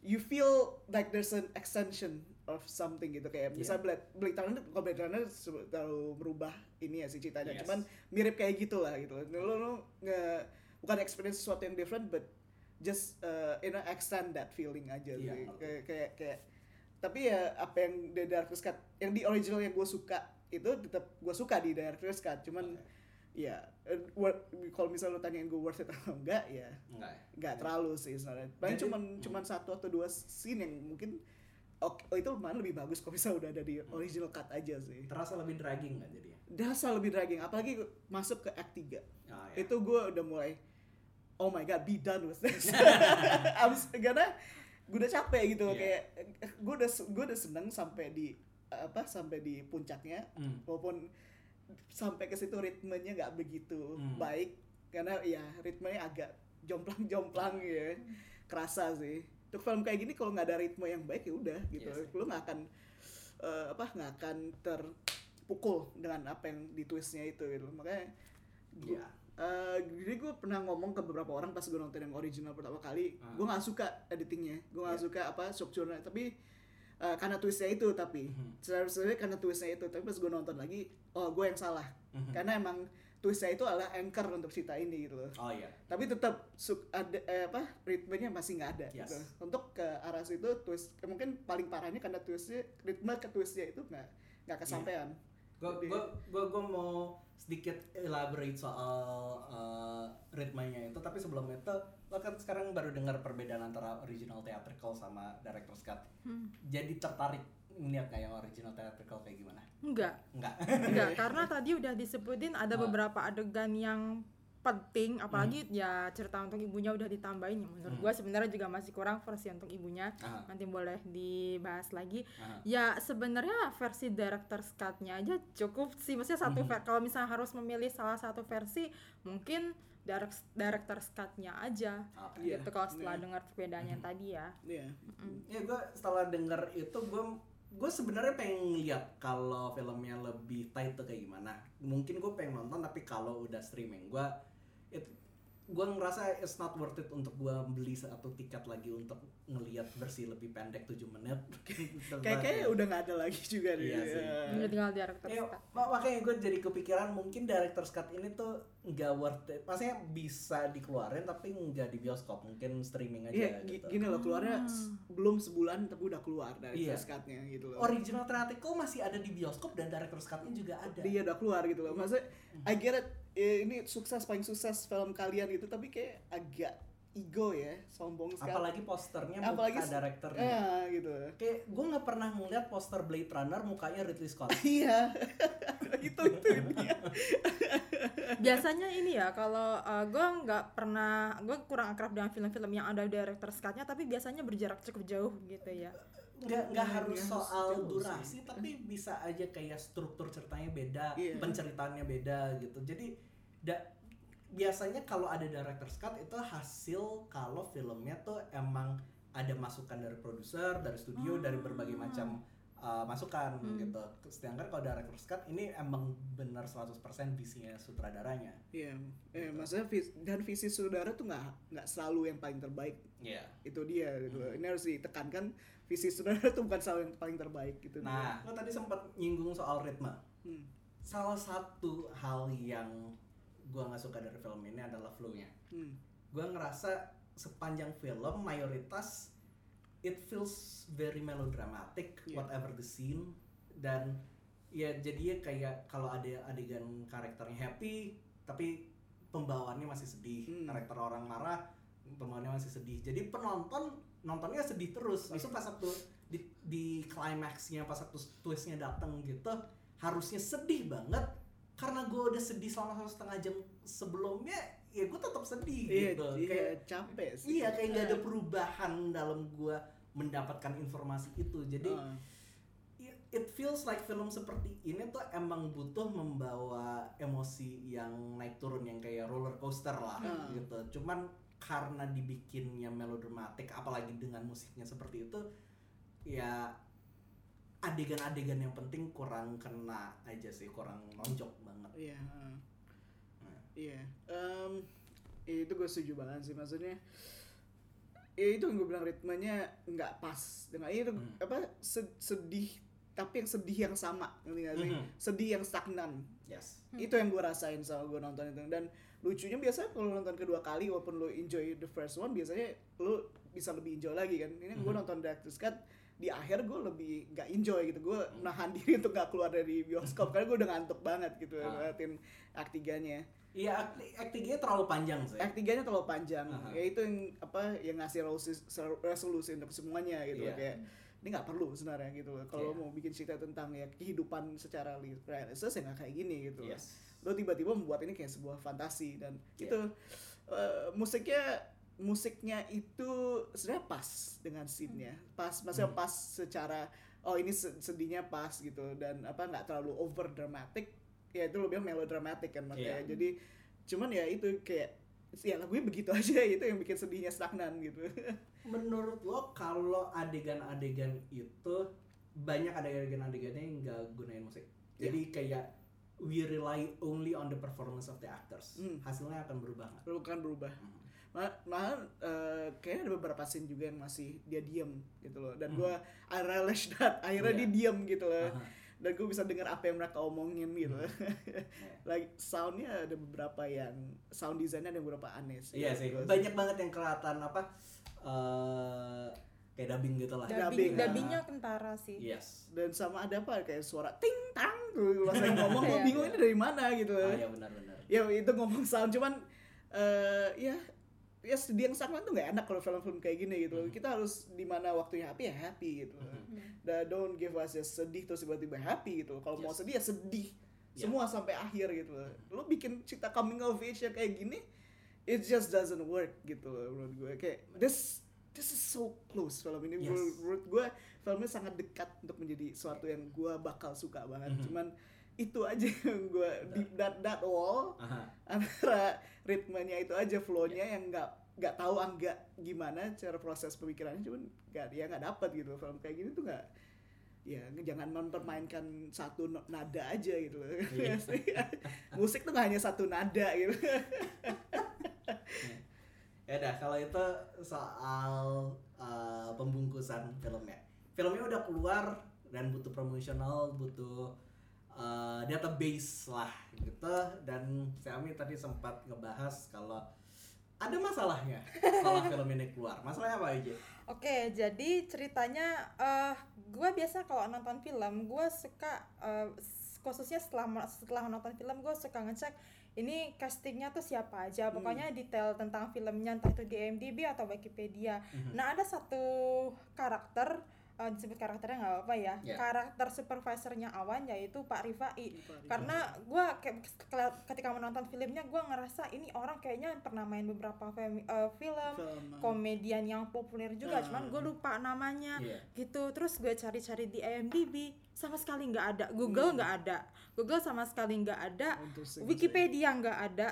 you feel like there's an extension of something gitu kayak bisa Iya. Blade Blade Runner kalau Blade Runner terlalu merubah ini ya si ceritanya Yes. cuman mirip kayak gitu lah gitu lo lo nge bukan experience sesuatu yang different but just uh, you know extend that feeling aja Iya, sih kayak kayak kayak tapi ya apa yang di director's cut yang di original yang gue suka itu tetap gue suka di director's cut cuman Oke. Ya eh, worth- kalau misalnya lo tanyain gue worth it atau enggak ya Enggak ya? nggak terlalu sih sebenarnya paling Jadi- cuman cuman satu atau dua scene yang mungkin oke oh, itu mana lebih bagus kalau misalnya udah ada di original cut aja sih Terasa lebih dragging nggak jadinya? Dasa lebih dragging apalagi masuk ke act 3 Oh, ya. itu gue udah mulai oh my god be done with this abis karena gue udah capek gitu Iya. kayak gue udah gue udah seneng sampai di apa sampai di puncaknya Hmm. walaupun sampai ke situ ritmenya nggak begitu Hmm. baik karena ya ritmenya agak jomplang-jomplang ya kerasa sih untuk film kayak gini kalau nggak ada ritme yang baik ya udah gitu Iya sih. lu nggak akan eh, apa nggak akan terpukul dengan apa yang di twistnya itu gitu makanya gua- Iya. eh, jadi gue pernah ngomong ke beberapa orang pas gue nonton yang original pertama kali Ah. gue nggak suka editingnya gue nggak Iya. suka apa strukturnya tapi eh, karena twistnya itu tapi Mhm. sebenarnya karena twistnya itu tapi pas gue nonton lagi oh gue yang salah Mhm. karena emang twistnya itu adalah anchor untuk cerita ini gitu loh Oh iya. tapi tetap suk- ada eh, apa ritmenya masih nggak ada Yes. gitu. untuk ke arah situ twist mungkin paling parahnya karena twistnya ritme ke twistnya itu nggak nggak kesampaian Jadi- gue gue gue mau sedikit elaborate soal uh, ritmenya itu tapi sebelum itu lo kan sekarang baru dengar perbedaan antara original theatrical sama director's cut. Hmm. Jadi tertarik ngeliat nggak yang original theatrical kayak gimana? enggak Enggak. enggak karena tadi udah disebutin ada Ah. beberapa adegan yang penting apalagi ya cerita untuk ibunya udah ditambahin yang menurut Hmm. gua sebenarnya juga masih kurang versi untuk ibunya Aha, nanti boleh dibahas lagi aha. ya sebenarnya versi director's cut-nya aja cukup sih maksudnya satu ver- kalau misalnya harus memilih salah satu versi mungkin direct director's cut-nya aja. Iya. gitu kalau setelah iya. dengar perbedaan yang Mhm. tadi ya Iya. Mm. Ya gue setelah denger itu gue gue sebenarnya pengen lihat kalau filmnya lebih tight tuh kayak gimana. Mungkin gue pengen nonton tapi kalau udah streaming gue it gue ngerasa it's not worth it untuk gue beli satu tiket lagi untuk ngelihat versi lebih pendek 7 menit kayak kayak udah nggak ada lagi juga nih. Iya sih. Ya. Tinggal director Ya, cut. mak- makanya gue jadi kepikiran mungkin director's cut ini tuh nggak worth it. Maksudnya bisa dikeluarin tapi nggak di bioskop, mungkin streaming aja Iya, gi- gitu. gini loh keluarnya s- belum sebulan tapi udah keluar dari Iya. first cut-nya gitu loh. Original theatrical masih ada di bioskop dan director's cut-nya juga ada. Dia udah keluar gitu loh. Maksudnya I get it. Eh, ini sukses paling sukses film kalian gitu tapi kayak agak ego ya, sombong sekali. Apalagi posternya Apalagi muka directornya. Ya, gitu. Kayak gue nggak pernah ngeliat poster Blade Runner mukanya Ridley Scott. Iya. itu itu dia. biasanya ini ya kalau gue nggak pernah gue kurang akrab dengan film-film yang ada director cut-nya tapi biasanya berjarak cukup jauh gitu ya nggak nggak Hmm, harus ya, soal durasi tapi bisa aja kayak struktur ceritanya beda Iya. penceritaannya beda gitu jadi da- biasanya kalau ada director's cut itu hasil kalau filmnya tuh emang ada masukan dari produser dari studio dari berbagai macam uh, masukan Hmm. gitu sedangkan kalau director's cut ini emang benar 100% visinya sutradaranya Iya, eh, maksudnya vis- dan visi saudara tuh nggak nggak selalu yang paling terbaik. Iya. Itu dia gitu. Hmm. Ini harus ditekankan visi saudara tuh bukan selalu yang paling terbaik gitu. nah lo tadi sempat nyinggung soal ritme Hmm. salah satu hal yang gua nggak suka dari film ini adalah flow-nya Hmm. gue ngerasa sepanjang film mayoritas it feels very melodramatic Iya. whatever the scene dan ya jadinya kayak kalau ada adegan karakternya happy tapi pembawaannya masih sedih Hmm. karakter orang marah pembawaannya masih sedih jadi penonton nontonnya sedih terus Iya. Lalu pas waktu di, di climaxnya pas waktu twistnya datang gitu harusnya sedih banget karena gue udah sedih selama satu setengah jam sebelumnya ya gue tetap sedih Iya, gitu iya, kayak capek sih. iya kayak nggak ada perubahan dalam gue mendapatkan informasi itu jadi Ah. it- it feels like film seperti ini tuh emang butuh membawa emosi yang naik turun yang kayak roller coaster lah Hmm. gitu cuman karena dibikinnya melodramatik apalagi dengan musiknya seperti itu ya adegan-adegan yang penting kurang kena aja sih kurang nonjok banget Iya. ah. Nah. Iya. Em, ya itu gue setuju banget sih maksudnya. Ya itu yang gue bilang ritmenya nggak pas dengan itu Hmm. apa se- sedih tapi yang sedih yang sama ngerti nggak sih? Mhm. Sedih yang stagnan. yes Hmm. Itu yang gue rasain sama gue nonton itu dan lucunya biasanya kalau nonton kedua kali walaupun lo enjoy the first one biasanya lo bisa lebih enjoy lagi kan. Ini gue Mhm. nonton director's cut di akhir gue lebih nggak enjoy gitu gue Hmm. nahan diri untuk nggak keluar dari bioskop karena gue udah ngantuk banget gitu Ah. ngeliatin act tiganya iya akti- actingnya terlalu panjang sih act tiganya terlalu panjang Aha. ya itu yang apa yang ngasih resolusi, resolusi untuk semuanya gitu Iya. kayak ini nggak perlu sebenarnya gitu kalau Iya. mau bikin cerita tentang ya kehidupan secara li- realistis ya nggak kayak gini gitu yes lo tiba-tiba membuat ini kayak sebuah fantasi dan Iya. itu eh, musiknya musiknya itu sebenarnya pas dengan scene-nya pas maksudnya Hmm. pas secara oh ini se- sedihnya pas gitu dan apa nggak terlalu over dramatic ya itu lo bilang melodramatic kan makanya Iya. jadi cuman ya itu kayak ya lagunya begitu aja itu yang bikin sedihnya stagnan gitu menurut lo kalau adegan-adegan itu banyak adegan-adegannya yang nggak gunain musik Iya. jadi kayak we rely only on the performance of the actors Hmm. hasilnya akan berubah nggak? bukan berubah Hmm. Ma- malah eh, kayaknya ada beberapa scene juga yang masih dia diem gitu loh dan Hmm. gua I relish that akhirnya Iya. dia diem gitu loh Aha. dan gue bisa dengar apa yang mereka omongin gitu Hmm. like soundnya ada beberapa yang sound desainnya ada beberapa aneh sih iya sih Gua- banyak banget yang kelihatan apa eh kayak dubbing gitu lah. Dubbing, dubbing. Dubbingnya kentara sih. Yes. Dan sama ada apa? Kayak suara ting tang tuh pas lagi ngomong gue Iya. bingung ini dari mana? gitu. Ah, ya benar-benar ya itu ngomong sound. Cuman eh ya ya sedih yang sangat tuh nggak enak kalau film-film kayak gini gitu. Mhm. kita harus di mana waktunya happy ya happy gitu. Dan don't give us ya sedih terus tiba-tiba happy gitu. Kalau mau Yes. sedih ya sedih. Ya. semua sampai akhir gitu. Lo bikin cerita coming of age yang kayak gini it just doesn't work gitu menurut gue. Kayak this this is so close film ini Yes. menurut- menurut gue filmnya sangat dekat untuk menjadi sesuatu yang gue bakal suka banget Mhm. cuman itu aja yang gue di that that wall Aha. antara ritmenya itu aja flownya yang nggak nggak tahu angga gimana cara proses pemikirannya cuman nggak ya nggak dapat gitu film kayak gini tuh nggak ya jangan mempermainkan satu nada aja gitu loh Iya. musik tuh nggak hanya satu nada gitu ya udah kalau itu soal uh, pembungkusan filmnya. Filmnya udah keluar dan butuh promosional butuh uh, database lah gitu. Dan Xiaomi tadi sempat ngebahas kalau ada masalahnya setelah film ini keluar. Masalahnya apa aja Oke, jadi ceritanya eh gue biasa kalau nonton film, gue suka s- khususnya setelah setelah nonton film gue suka ngecek ini castingnya tuh siapa aja, pokoknya detail tentang filmnya entah itu di IMDb atau Wikipedia. Nah ada satu karakter eh, disebut karakternya nggak apa-apa ya, Ya. karakter supervisornya Awan yaitu Pak Rifai. Rifai. Karena gue kayak kela- ketika menonton filmnya gue ngerasa ini orang kayaknya pernah main beberapa eh, film Film, uh, komedian yang populer juga Ah. cuman gue lupa namanya Iya. gitu. Terus gue cari-cari di IMDb sama sekali nggak ada. Google nggak ada. Google sama sekali nggak ada. Interesting Wikipedia nggak ada.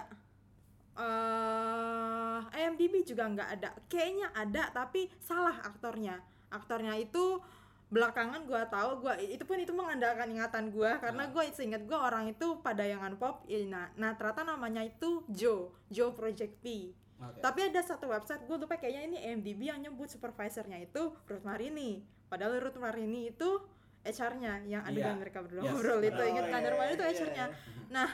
Eh IMDb juga nggak ada. Kayaknya ada tapi salah aktornya aktornya itu belakangan gue tahu gue itu pun itu mengandalkan ingatan gue karena gue seingat gue orang itu pada yangan pop ya, nah, nah ternyata namanya itu Joe Joe Project P Oke. tapi ada satu website gue lupa kayaknya ini IMDb yang nyebut supervisornya itu Ruth Marini. Padahal Ruth Marini itu HR-nya yang adegan Iya. mereka berdua Yes. ngobrol itu Oh, ingat kan iya, Darmawan itu iya, HR-nya. iya. Nah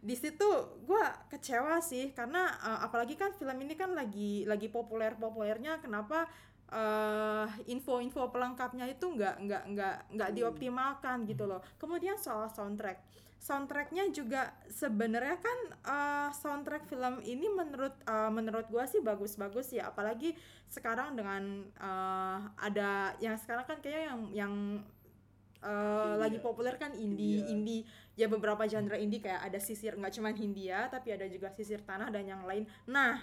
di situ gue kecewa sih karena uh, apalagi kan film ini kan lagi lagi populer populernya kenapa uh, info-info pelengkapnya itu nggak nggak nggak nggak dioptimalkan gitu loh. Kemudian soal soundtrack soundtracknya juga sebenarnya kan uh, soundtrack film ini menurut uh, menurut gua sih bagus-bagus ya apalagi sekarang dengan uh, ada yang sekarang kan kayaknya yang yang uh, India. lagi populer kan indie India. indie ya beberapa genre indie kayak ada sisir nggak cuma Hindia tapi ada juga sisir tanah dan yang lain nah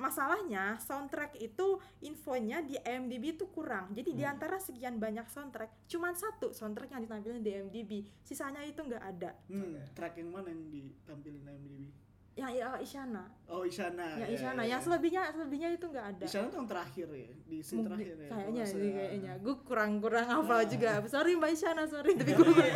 masalahnya soundtrack itu infonya di IMDb itu kurang. Jadi di antara sekian banyak soundtrack cuman satu soundtrack yang ditampilkan di IMDb sisanya itu nggak ada. Hmm, track yang mana yang ditampilin IMDb? Yang ya, Isyana Oh Isyana. yang ya, Isyana ya, yang ya. selebihnya selebihnya itu nggak ada Isyana tuh yang terakhir ya, di scene Mungkin- terakhir ya. kayaknya sih kayaknya gue kurang kurang hafal Ah. juga sorry mbak Isyana sorry tapi gue gue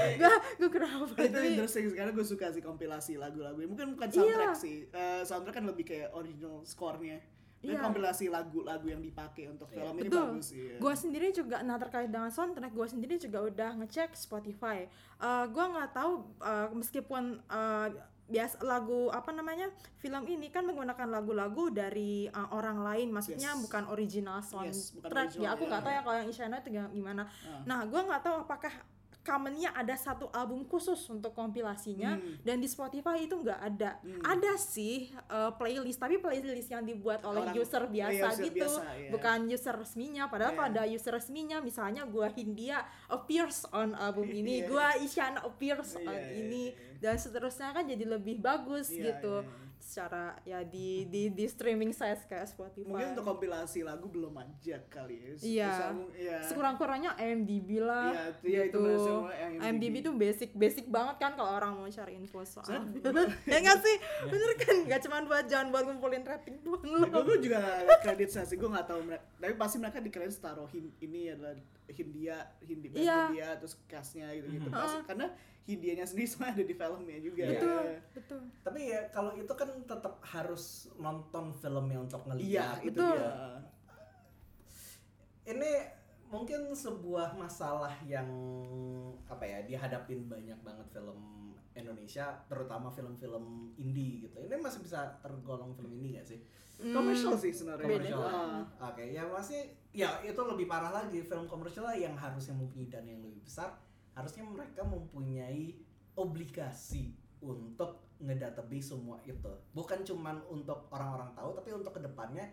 gue kurang hafal itu Tapi- interesting karena gue suka sih kompilasi lagu-lagu mungkin bukan Iya. soundtrack sih Eh, soundtrack kan lebih kayak original score-nya dan Iya. kompilasi lagu-lagu yang dipakai untuk Iya. film ini Betul. bagus sih ya. Gue sendiri juga, nah terkait dengan soundtrack, gue sendiri juga udah ngecek Spotify. Uh, gue nggak tahu uh, meskipun uh, bias lagu apa namanya film ini kan menggunakan lagu-lagu dari uh, orang lain, maksudnya Yes. bukan original Yes, bukan soundtrack. original, ya aku ya. nggak tahu ya kalau yang Isyana itu gimana. Ah. Nah, gue nggak tahu apakah commonnya ada satu album khusus untuk kompilasinya Hmm. dan di Spotify itu nggak ada. Hmm. Ada sih uh, playlist, tapi playlist yang dibuat oleh Orang- user biasa iya, user gitu, biasa, iya. bukan user resminya. Padahal Iya. kalau ada user resminya, misalnya gua Hindia appears on album ini, Iya. gua Isyana appears Iya, on iya, ini, iya. dan seterusnya kan jadi lebih bagus Iya, gitu. iya. Secara ya di di di streaming sites kayak Spotify. Mungkin untuk kompilasi lagu belum aja kali ya. Iya. Iya. sekurang-kurangnya IMDb lah Iya, itu- itu gitu. bahasa yang IMDb tuh basic basic banget kan kalau orang mau cari info soal ya nggak sih bener kan nggak cuma buat jangan buat ngumpulin rating doang Nah, lo gue juga kredit sih, gue nggak tahu mereka, tapi pasti mereka di kredit taruh hin- ini adalah Hindia, Hindi band Iya. Hindia, terus castnya gitu gitu. Mhm. Pasti- karena Hindianya sendiri semua ada di filmnya juga. Iya. betul Iya. betul Tapi ya kalau itu kan tetap harus nonton filmnya untuk Iya, ngeliat itu Betul. dia. ini mungkin sebuah masalah yang apa ya dihadapin banyak banget film Indonesia terutama film-film indie gitu. Ini masih bisa tergolong film indie gak sih? Komersial sih sebenarnya. komersial Ah. oke ya masih ya itu lebih parah lagi. Film komersial yang harusnya mempunyai dana yang lebih besar harusnya mereka mempunyai obligasi untuk ngedatabase semua itu. Bukan cuman untuk orang-orang tahu tapi untuk ke depannya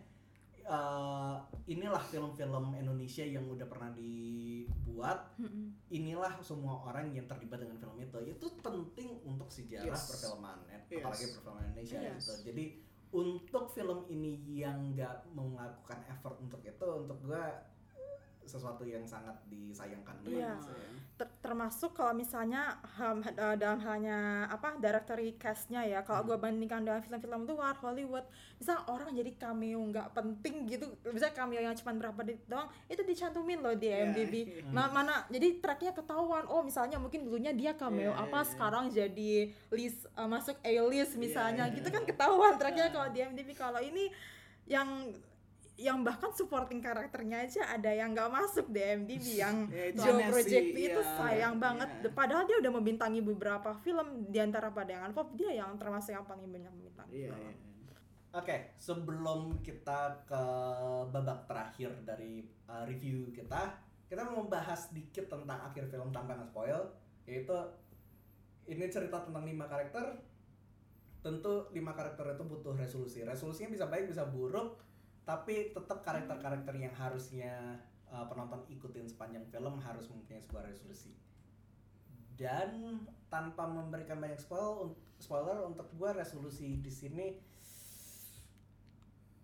eh, inilah film-film Indonesia yang udah pernah dibuat inilah semua orang yang terlibat dengan film itu itu penting untuk sejarah Yes. perfilman ya, Yes. apalagi perfilman Indonesia Yes. gitu jadi untuk film ini yang nggak melakukan effort untuk itu untuk gua sesuatu yang sangat disayangkan Iya. Ter- termasuk kalau misalnya eh, dalam halnya apa directory castnya ya kalau gue bandingkan dengan film-film luar Hollywood misal orang jadi cameo nggak penting gitu bisa cameo yang cuma berapa detik doang itu dicantumin loh di IMDb iya. Ma- mana jadi tracknya ketahuan oh misalnya mungkin dulunya dia cameo Iya, apa iya. sekarang jadi list eh, masuk A list misalnya Iya, gitu iya. kan ketahuan tracknya Iya. kalau di IMDb kalau ini yang yang bahkan supporting karakternya aja ada yang nggak masuk di MDB yang Ya, itu Joe Project sih, itu iya, sayang banget iya. padahal dia udah membintangi beberapa film di antara padangan pop dia yang termasuk yang paling banyak membintangi film. iya. Oke, sebelum kita ke babak terakhir dari uh, review kita, kita mau membahas sedikit tentang akhir film tanpa nge-spoil, yaitu ini cerita tentang lima karakter. Tentu lima karakter itu butuh resolusi. Resolusinya bisa baik, bisa buruk, tapi tetap karakter-karakter yang harusnya uh, penonton ikutin sepanjang film harus mempunyai sebuah resolusi. Dan tanpa memberikan banyak spoil, spoiler untuk gua resolusi di sini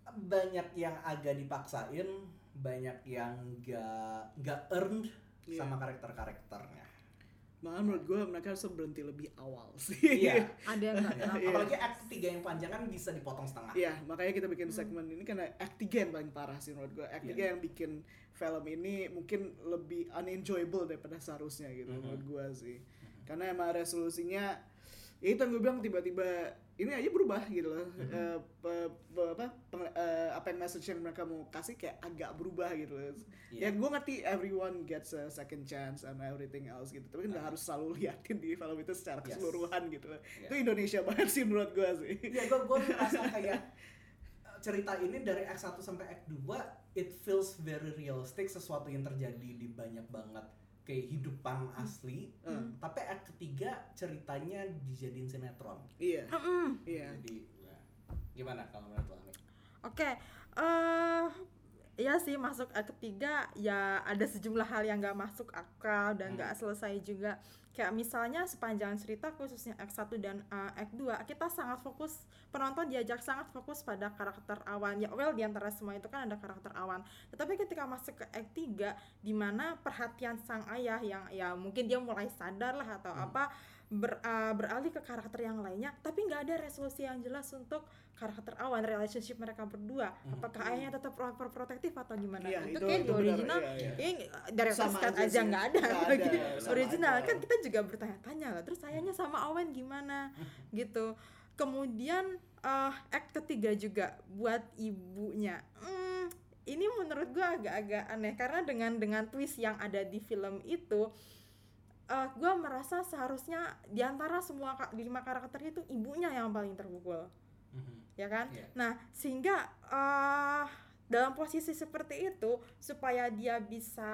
banyak yang agak dipaksain, banyak yang gak gak earned Iya. sama karakter-karakternya. Malah menurut gue mereka harus berhenti lebih awal sih. Iya. ada yang. Apalagi act 3 yang panjang kan bisa dipotong setengah. Iya, makanya kita bikin segmen ini karena act 3 yang paling parah sih menurut gue. Act 3 Iya. yang bikin film ini mungkin lebih unenjoyable daripada seharusnya gitu Mhm. menurut gue sih. Karena emang resolusinya ya itu yang gue bilang tiba-tiba ini aja berubah gitu loh. Eh, pe- pe- apa peng- eh, apa yang message yang mereka mau kasih kayak agak berubah gitu loh. Iya. Ya gue ngerti everyone gets a second chance and everything else gitu. Tapi kan nggak harus selalu liatin di film itu secara Yes. keseluruhan gitu loh. Iya. Itu Indonesia banget sih menurut gue sih. Iya, gue gue merasa kayak uh, cerita ini dari Act 1 sampai Act 2 it feels very realistic sesuatu yang terjadi di banyak banget kehidupan asli. Hmm. Tapi Act ketiga ceritanya dijadiin sinetron. Iya. Mm-mm. Iya. Jadi ya, gimana kalau menurut lo? Oke, eh ya sih masuk ketiga ya ada sejumlah hal yang nggak masuk akal dan nggak selesai juga. Kayak misalnya sepanjang cerita khususnya act 1 dan uh, act 2 kita sangat fokus penonton diajak sangat fokus pada karakter awan. Ya well di antara semua itu kan ada karakter awan. Tetapi ketika masuk ke act 3 di mana perhatian sang ayah yang ya mungkin dia mulai sadar lah atau apa ber- uh, beralih ke karakter yang lainnya tapi nggak ada resolusi yang jelas untuk karakter awan relationship mereka berdua. Apakah ayahnya tetap overprotective atau gimana? Iya, itu, itu- kayak itu di benar, original iya. ini dari Scott aja nggak ada, Nggak ada, sama original. Aja. kan kita juga bertanya-tanya lah terus ayahnya sama Owen gimana? Gitu. Kemudian eh act ketiga juga buat ibunya. Hmm, ini menurut gua agak-agak aneh karena dengan dengan twist yang ada di film itu eh gue merasa seharusnya di antara semua lima karakter itu ibunya yang paling terpukul. Ya kan? Iya. nah sehingga eh dalam posisi seperti itu supaya dia bisa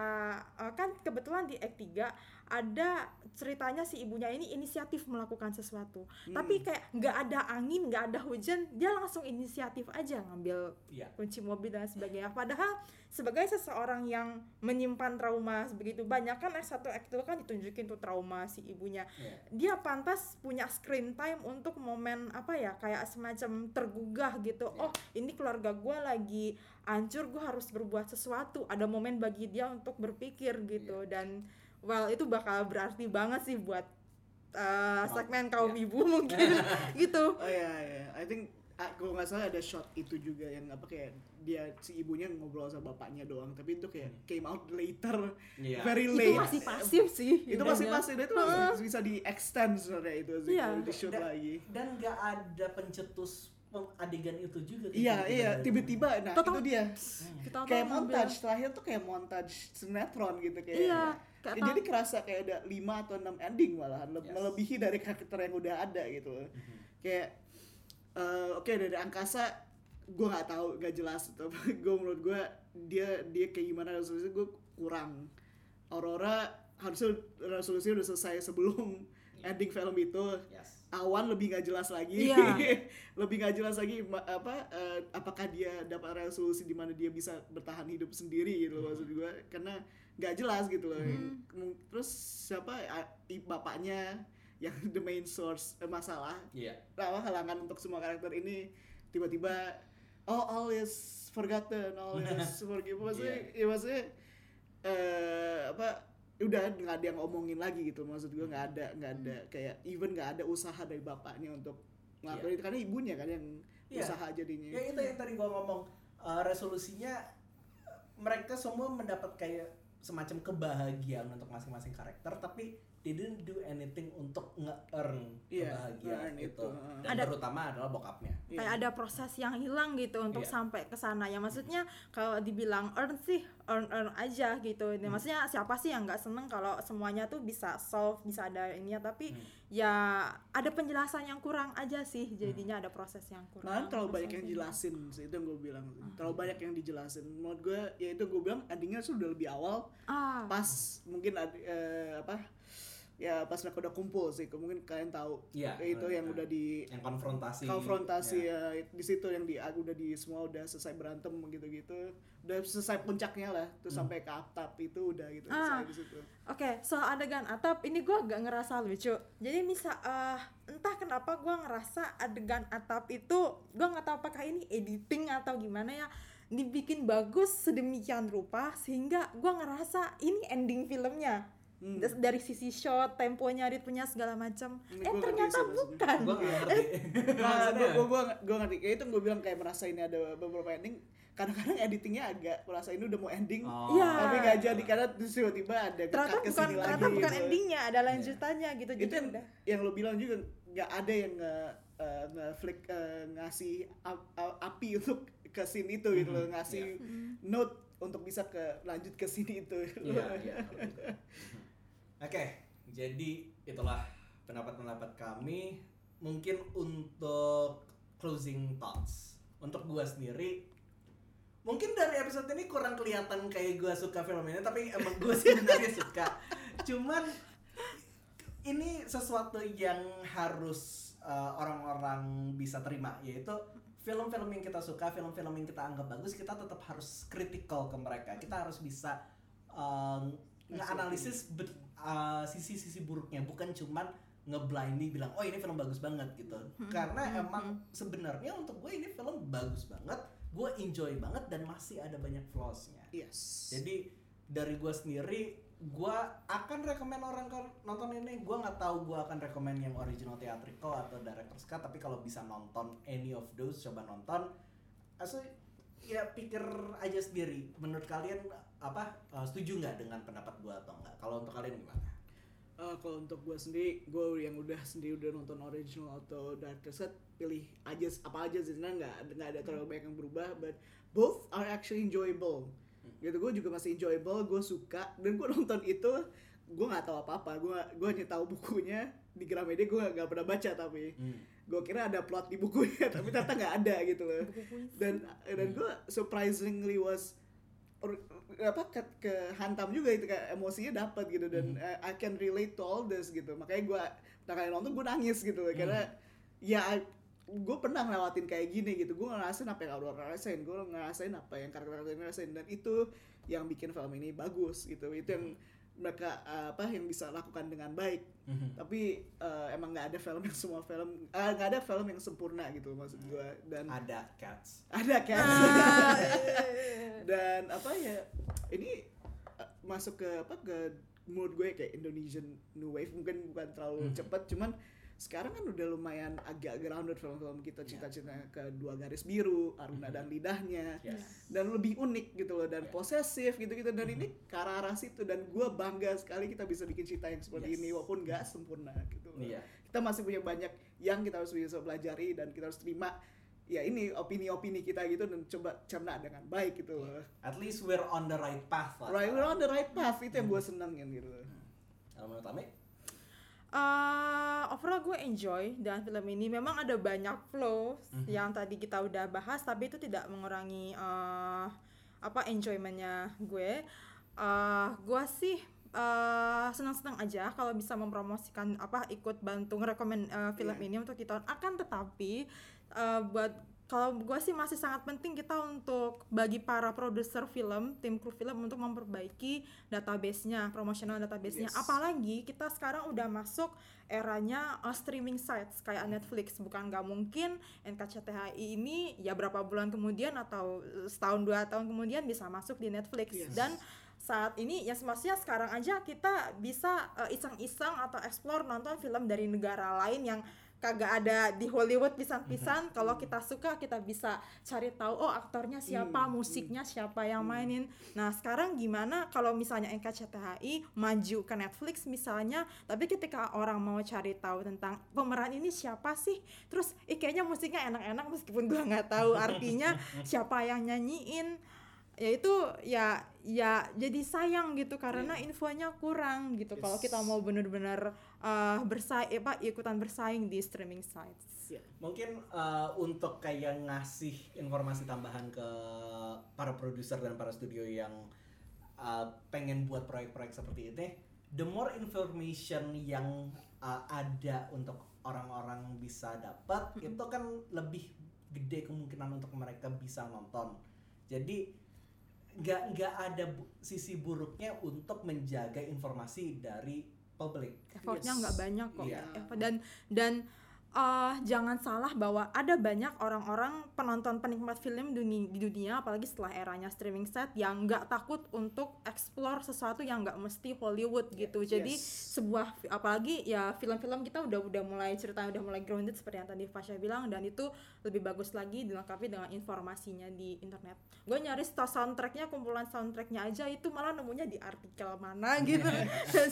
eh, kan kebetulan di Act 3 ada ceritanya si ibunya ini inisiatif melakukan sesuatu. Tapi kayak nggak ada angin nggak ada hujan dia langsung inisiatif aja ngambil Iya. kunci mobil dan sebagainya. Padahal sebagai seseorang yang menyimpan trauma sebegitu banyak kan Act 1 Act 2 kan ditunjukin tuh trauma si ibunya. Iya. dia pantas punya screen time untuk momen apa ya kayak semacam tergugah gitu. Ya. oh ini keluarga gue lagi hancur gue harus berbuat sesuatu. Ada momen bagi dia untuk berpikir gitu dan well itu bakal berarti banget sih buat uh, segmen kaum Ya. ibu mungkin gitu Oh iya iya, I think ah, kalau nggak salah ada shot itu juga yang apa kayak dia si ibunya ngobrol sama bapaknya doang, tapi itu kayak came out later, Iya. very itu late. masih pasif sih Itu masih dan itu masih bisa di extend sebenarnya itu sih Iya. kalau di shoot Dan- lagi. Dan nggak ada pencetus adegan itu juga. Iya iya, dari- tiba-tiba, nah Total- itu dia. kita tuh Kayak ngambil- montage terakhir tuh kayak montage sinetron gitu kayak. Iya, kayak Ya, tau- jadi kerasa kayak ada 5 atau 6 ending malahan, le- Yes. melebihi dari karakter yang udah ada gitu. loh. Mhm. kayak eh, oke dari angkasa gue nggak tahu nggak jelas tapi gue menurut gue dia dia kayak gimana resolusi gue kurang Aurora harusnya resolusinya udah selesai sebelum ending film itu Yes. Awan lebih nggak jelas lagi. Iya. lebih nggak jelas lagi apa eh, apakah dia dapat resolusi di mana dia bisa bertahan hidup sendiri gitu loh maksud gue karena nggak jelas gitu loh. Mung- terus siapa i- bapaknya yang the main source eh, masalah. Iya. apa halangan untuk semua karakter ini tiba-tiba oh all is forgotten all is forgiven. Maksudnya ya maksudnya eh apa udah nggak ada yang ngomongin lagi gitu maksud gue nggak ada nggak ada kayak even nggak ada usaha dari bapaknya untuk ngelakuin itu karena ibunya kan yang Iya. usaha jadinya. Ya itu yang tadi gua ngomong eh, resolusinya mereka semua mendapat kayak semacam kebahagiaan untuk masing-masing karakter tapi didn't do anything untuk nge-earn Iya, kebahagiaan nge-earn itu. Dan Ada- terutama adalah bokapnya. Iya. kayak ada proses yang hilang gitu untuk Iya. sampai ke sana ya maksudnya kalau dibilang earn sih earn earn aja gitu Hmm. Ini maksudnya siapa sih yang nggak seneng kalau semuanya tuh bisa solve bisa ada ini ya tapi Hmm. ya ada penjelasan yang kurang aja sih jadinya ada proses yang kurang Nah, terlalu banyak yang jelasin sih itu yang gue bilang terlalu banyak yang dijelasin menurut gue ya itu gue bilang endingnya sudah lebih awal ah pas mungkin eh, apa ya pas mereka udah kumpul sih mungkin kalian tahu Iya, itu yang benar. udah di Yang konfrontasi. konfrontasi ya. ya di situ yang di udah di semua udah selesai berantem gitu gitu udah selesai puncaknya lah terus Hmm. sampai ke atap itu udah gitu Ah. selesai di situ Oke, soal adegan atap ini gua agak ngerasa lucu. Jadi misal eh, entah kenapa gua ngerasa adegan atap itu gua nggak tahu apakah ini editing atau gimana ya dibikin bagus sedemikian rupa sehingga gua ngerasa ini ending filmnya. Hmm. Dari sisi shot, temponya, ritmenya segala macam. Eh gua ternyata bukan. Ngerti. nah Maksudnya, gue gue gue ngerti kayak itu gue bilang kayak merasa ini ada beberapa ending kadang-kadang editingnya agak merasa ini udah mau ending Oh. Iya. tapi nggak jadi karena terus tiba-tiba ada Ternyata bukan sini ternyata lagi bukan gitu. endingnya, ada lanjutannya gitu. itu Jadi yang, udah. yang lo bilang juga nggak ada yang nge eh, nge-flick eh, ngasih ap- ap- api untuk ke scene itu gitu loh Mhm, ngasih Mm. note untuk bisa ke lanjut ke sini itu Iya, iya. Oke, jadi itulah pendapat-pendapat kami. Mungkin untuk closing thoughts. Untuk gua sendiri, mungkin dari episode ini kurang kelihatan kayak gua suka film ini, tapi emang gua sebenarnya suka. Cuman ini sesuatu yang harus uh, orang-orang bisa terima, yaitu film-film yang kita suka, film-film yang kita anggap bagus, kita tetap harus critical ke mereka. Kita harus bisa um, nge-analisis bet- uh, sisi-sisi buruknya, bukan cuman ngeblindly bilang oh ini film bagus banget gitu. Karena hmm, emang sebenarnya untuk gue ini film bagus banget, gue enjoy banget dan masih ada banyak flaws-nya. yes Jadi dari gue sendiri, gue akan rekomend orang ke nonton ini. Gue nggak tahu gue akan rekomend yang original theatrical atau director's cut, tapi kalau bisa nonton any of those, coba nonton. Asli ya pikir aja sendiri. Menurut kalian apa uh, setuju nggak dengan pendapat gue atau enggak? Kalau untuk kalian gimana? Eh, kalau untuk gue sendiri, gue yang udah sendiri udah nonton original atau director's cut, pilih aja apa aja sih, sebenarnya nggak nggak ada terlalu banyak yang berubah, but both are actually enjoyable. Gitu, gue juga masih enjoyable, gue suka, dan gue nonton itu, gue nggak tahu apa-apa, gue gue hanya tahu bukunya di Gramedia, gue nggak pernah baca tapi gue kira ada plot di bukunya, tapi ternyata nggak ada gitu loh. Dan dan gue surprisingly was apa ke, ke hantam juga itu kayak emosinya dapat gitu dan uh, I can relate to all this gitu. Makanya gue pertama kali nonton gue nangis gitu karena ya gue pernah ngelewatin kayak gini gitu. Gue ngerasain apa yang orang rasain gue ngerasain apa yang karakter-karakter ini rasain. Dan itu yang bikin film ini bagus gitu. Itu yang mereka uh, apa yang bisa lakukan dengan baik. Tapi uh, emang nggak ada film yang semua film uh, nggak ada film yang sempurna gitu maksud gue dan Ada cats. ada kan Ah, dan apa ya ini uh, masuk ke apa ke menurut gue kayak Indonesian New Wave. Mungkin bukan terlalu Mhm. cepat cuman sekarang kan udah lumayan agak grounded film-film kita cita-cita ke dua garis biru Aruna dan lidahnya Yes. dan lebih unik gitu loh dan Yeah. posesif gitu-gitu dan ini ke arah situ dan gue bangga sekali kita bisa bikin cerita yang seperti Yes. ini walaupun nggak sempurna gitu loh. Iya. kita masih punya banyak yang kita harus bisa pelajari dan kita harus terima ya ini opini-opini kita gitu dan coba cerna dengan baik gitu loh At least we're on the right path lah. right we're on the right path itu yang gue senengin gitu loh Kalau menurut? Uh, overall gue enjoy dengan film ini. Memang ada banyak flow Mhm. yang tadi kita udah bahas, tapi itu tidak mengurangi uh, apa enjoymentnya gue. Uh, gue sih uh, senang-senang aja kalau bisa mempromosikan apa ikut bantu ngerekomen uh, film Iya. ini untuk ditonton. Akan tetapi uh, buat kalau gue sih masih sangat penting kita untuk bagi para produser film, tim kru film untuk memperbaiki database-nya, promotional database-nya. Yes. Apalagi kita sekarang udah masuk eranya uh, streaming sites kayak Netflix. Bukan nggak mungkin NKCTHI ini ya berapa bulan kemudian atau uh, setahun dua tahun kemudian bisa masuk di Netflix Yes. dan saat ini ya maksudnya sekarang aja kita bisa uh, iseng-iseng atau explore nonton film dari negara lain yang kagak ada di Hollywood pisan-pisan kalau kita suka kita bisa cari tahu oh aktornya siapa Hmm, musiknya siapa yang mainin. Nah sekarang gimana kalau misalnya NKCTHI maju ke Netflix misalnya tapi ketika orang mau cari tahu tentang pemeran ini siapa sih? Terus ih kayaknya musiknya enak-enak meskipun gua nggak tahu artinya siapa yang nyanyiin. Ya itu ya ya jadi sayang gitu karena infonya kurang gitu. Kalau kita Yes. mau bener-bener uh, bersaing apa ikutan bersaing di streaming sites Ya. Mungkin uh, untuk kayak ngasih informasi tambahan ke para produser dan para studio yang uh, pengen buat proyek-proyek seperti ini, the more information yang uh, ada untuk orang-orang bisa dapat, itu kan lebih gede kemungkinan untuk mereka bisa nonton. Jadi nggak nggak ada bu- sisi buruknya untuk menjaga informasi dari publik. effortnya Yes. nggak banyak kok. Effort- dan dan uh, jangan salah bahwa ada banyak orang-orang penonton penikmat film dunia, di dunia apalagi setelah eranya streaming set yang nggak takut untuk explore sesuatu yang nggak mesti Hollywood gitu jadi Yes. sebuah apalagi ya film-film kita udah udah mulai ceritanya udah mulai grounded seperti yang tadi Fasya bilang dan itu lebih bagus lagi dilengkapi dengan informasinya di internet gue nyari sto- soundtracknya kumpulan soundtracknya aja itu malah nemunya di artikel mana gitu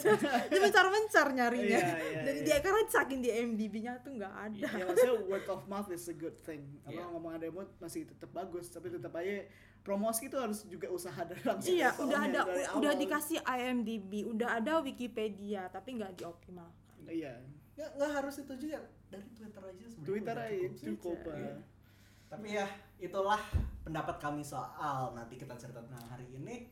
jadi mencar-mencar nyarinya Iya, iya, dan iya. dia karena saking di MDB-nya tuh nggak ada ya maksudnya word of mouth is a good thing apa Iya. ngomong ada emot masih tetap bagus tapi tetap aja promosi itu harus juga usaha dari langsung iya udah ada dari udah awal. dikasih IMDb udah ada Wikipedia tapi nggak dioptimalkan iya Nggak, nggak harus itu juga dari Twitter aja sebenarnya Twitter udah aja cukup. cukup Iya. ah. Tapi ya itulah pendapat kami soal nanti kita cerita tentang hari ini.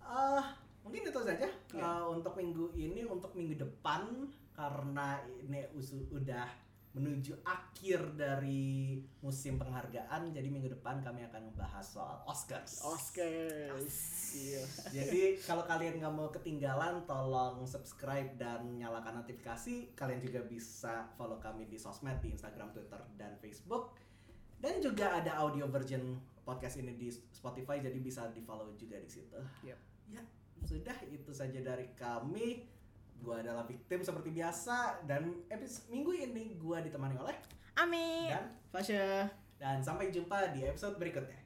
eh mungkin itu saja Iya. eh, untuk minggu ini, untuk minggu depan karena ini usu- udah menuju akhir dari musim penghargaan, jadi minggu depan kami akan membahas soal Oscars. Oscars iya Jadi kalau kalian nggak mau ketinggalan, tolong subscribe dan nyalakan notifikasi. Kalian juga bisa follow kami di sosmed di Instagram, Twitter, dan Facebook. Dan juga ada audio version podcast ini di Spotify, jadi bisa di follow juga di situ. Yep. Ya, sudah itu saja dari kami. Gua adalah victim seperti biasa dan episode minggu ini gua ditemani oleh Amin dan Fasya dan sampai jumpa di episode berikutnya.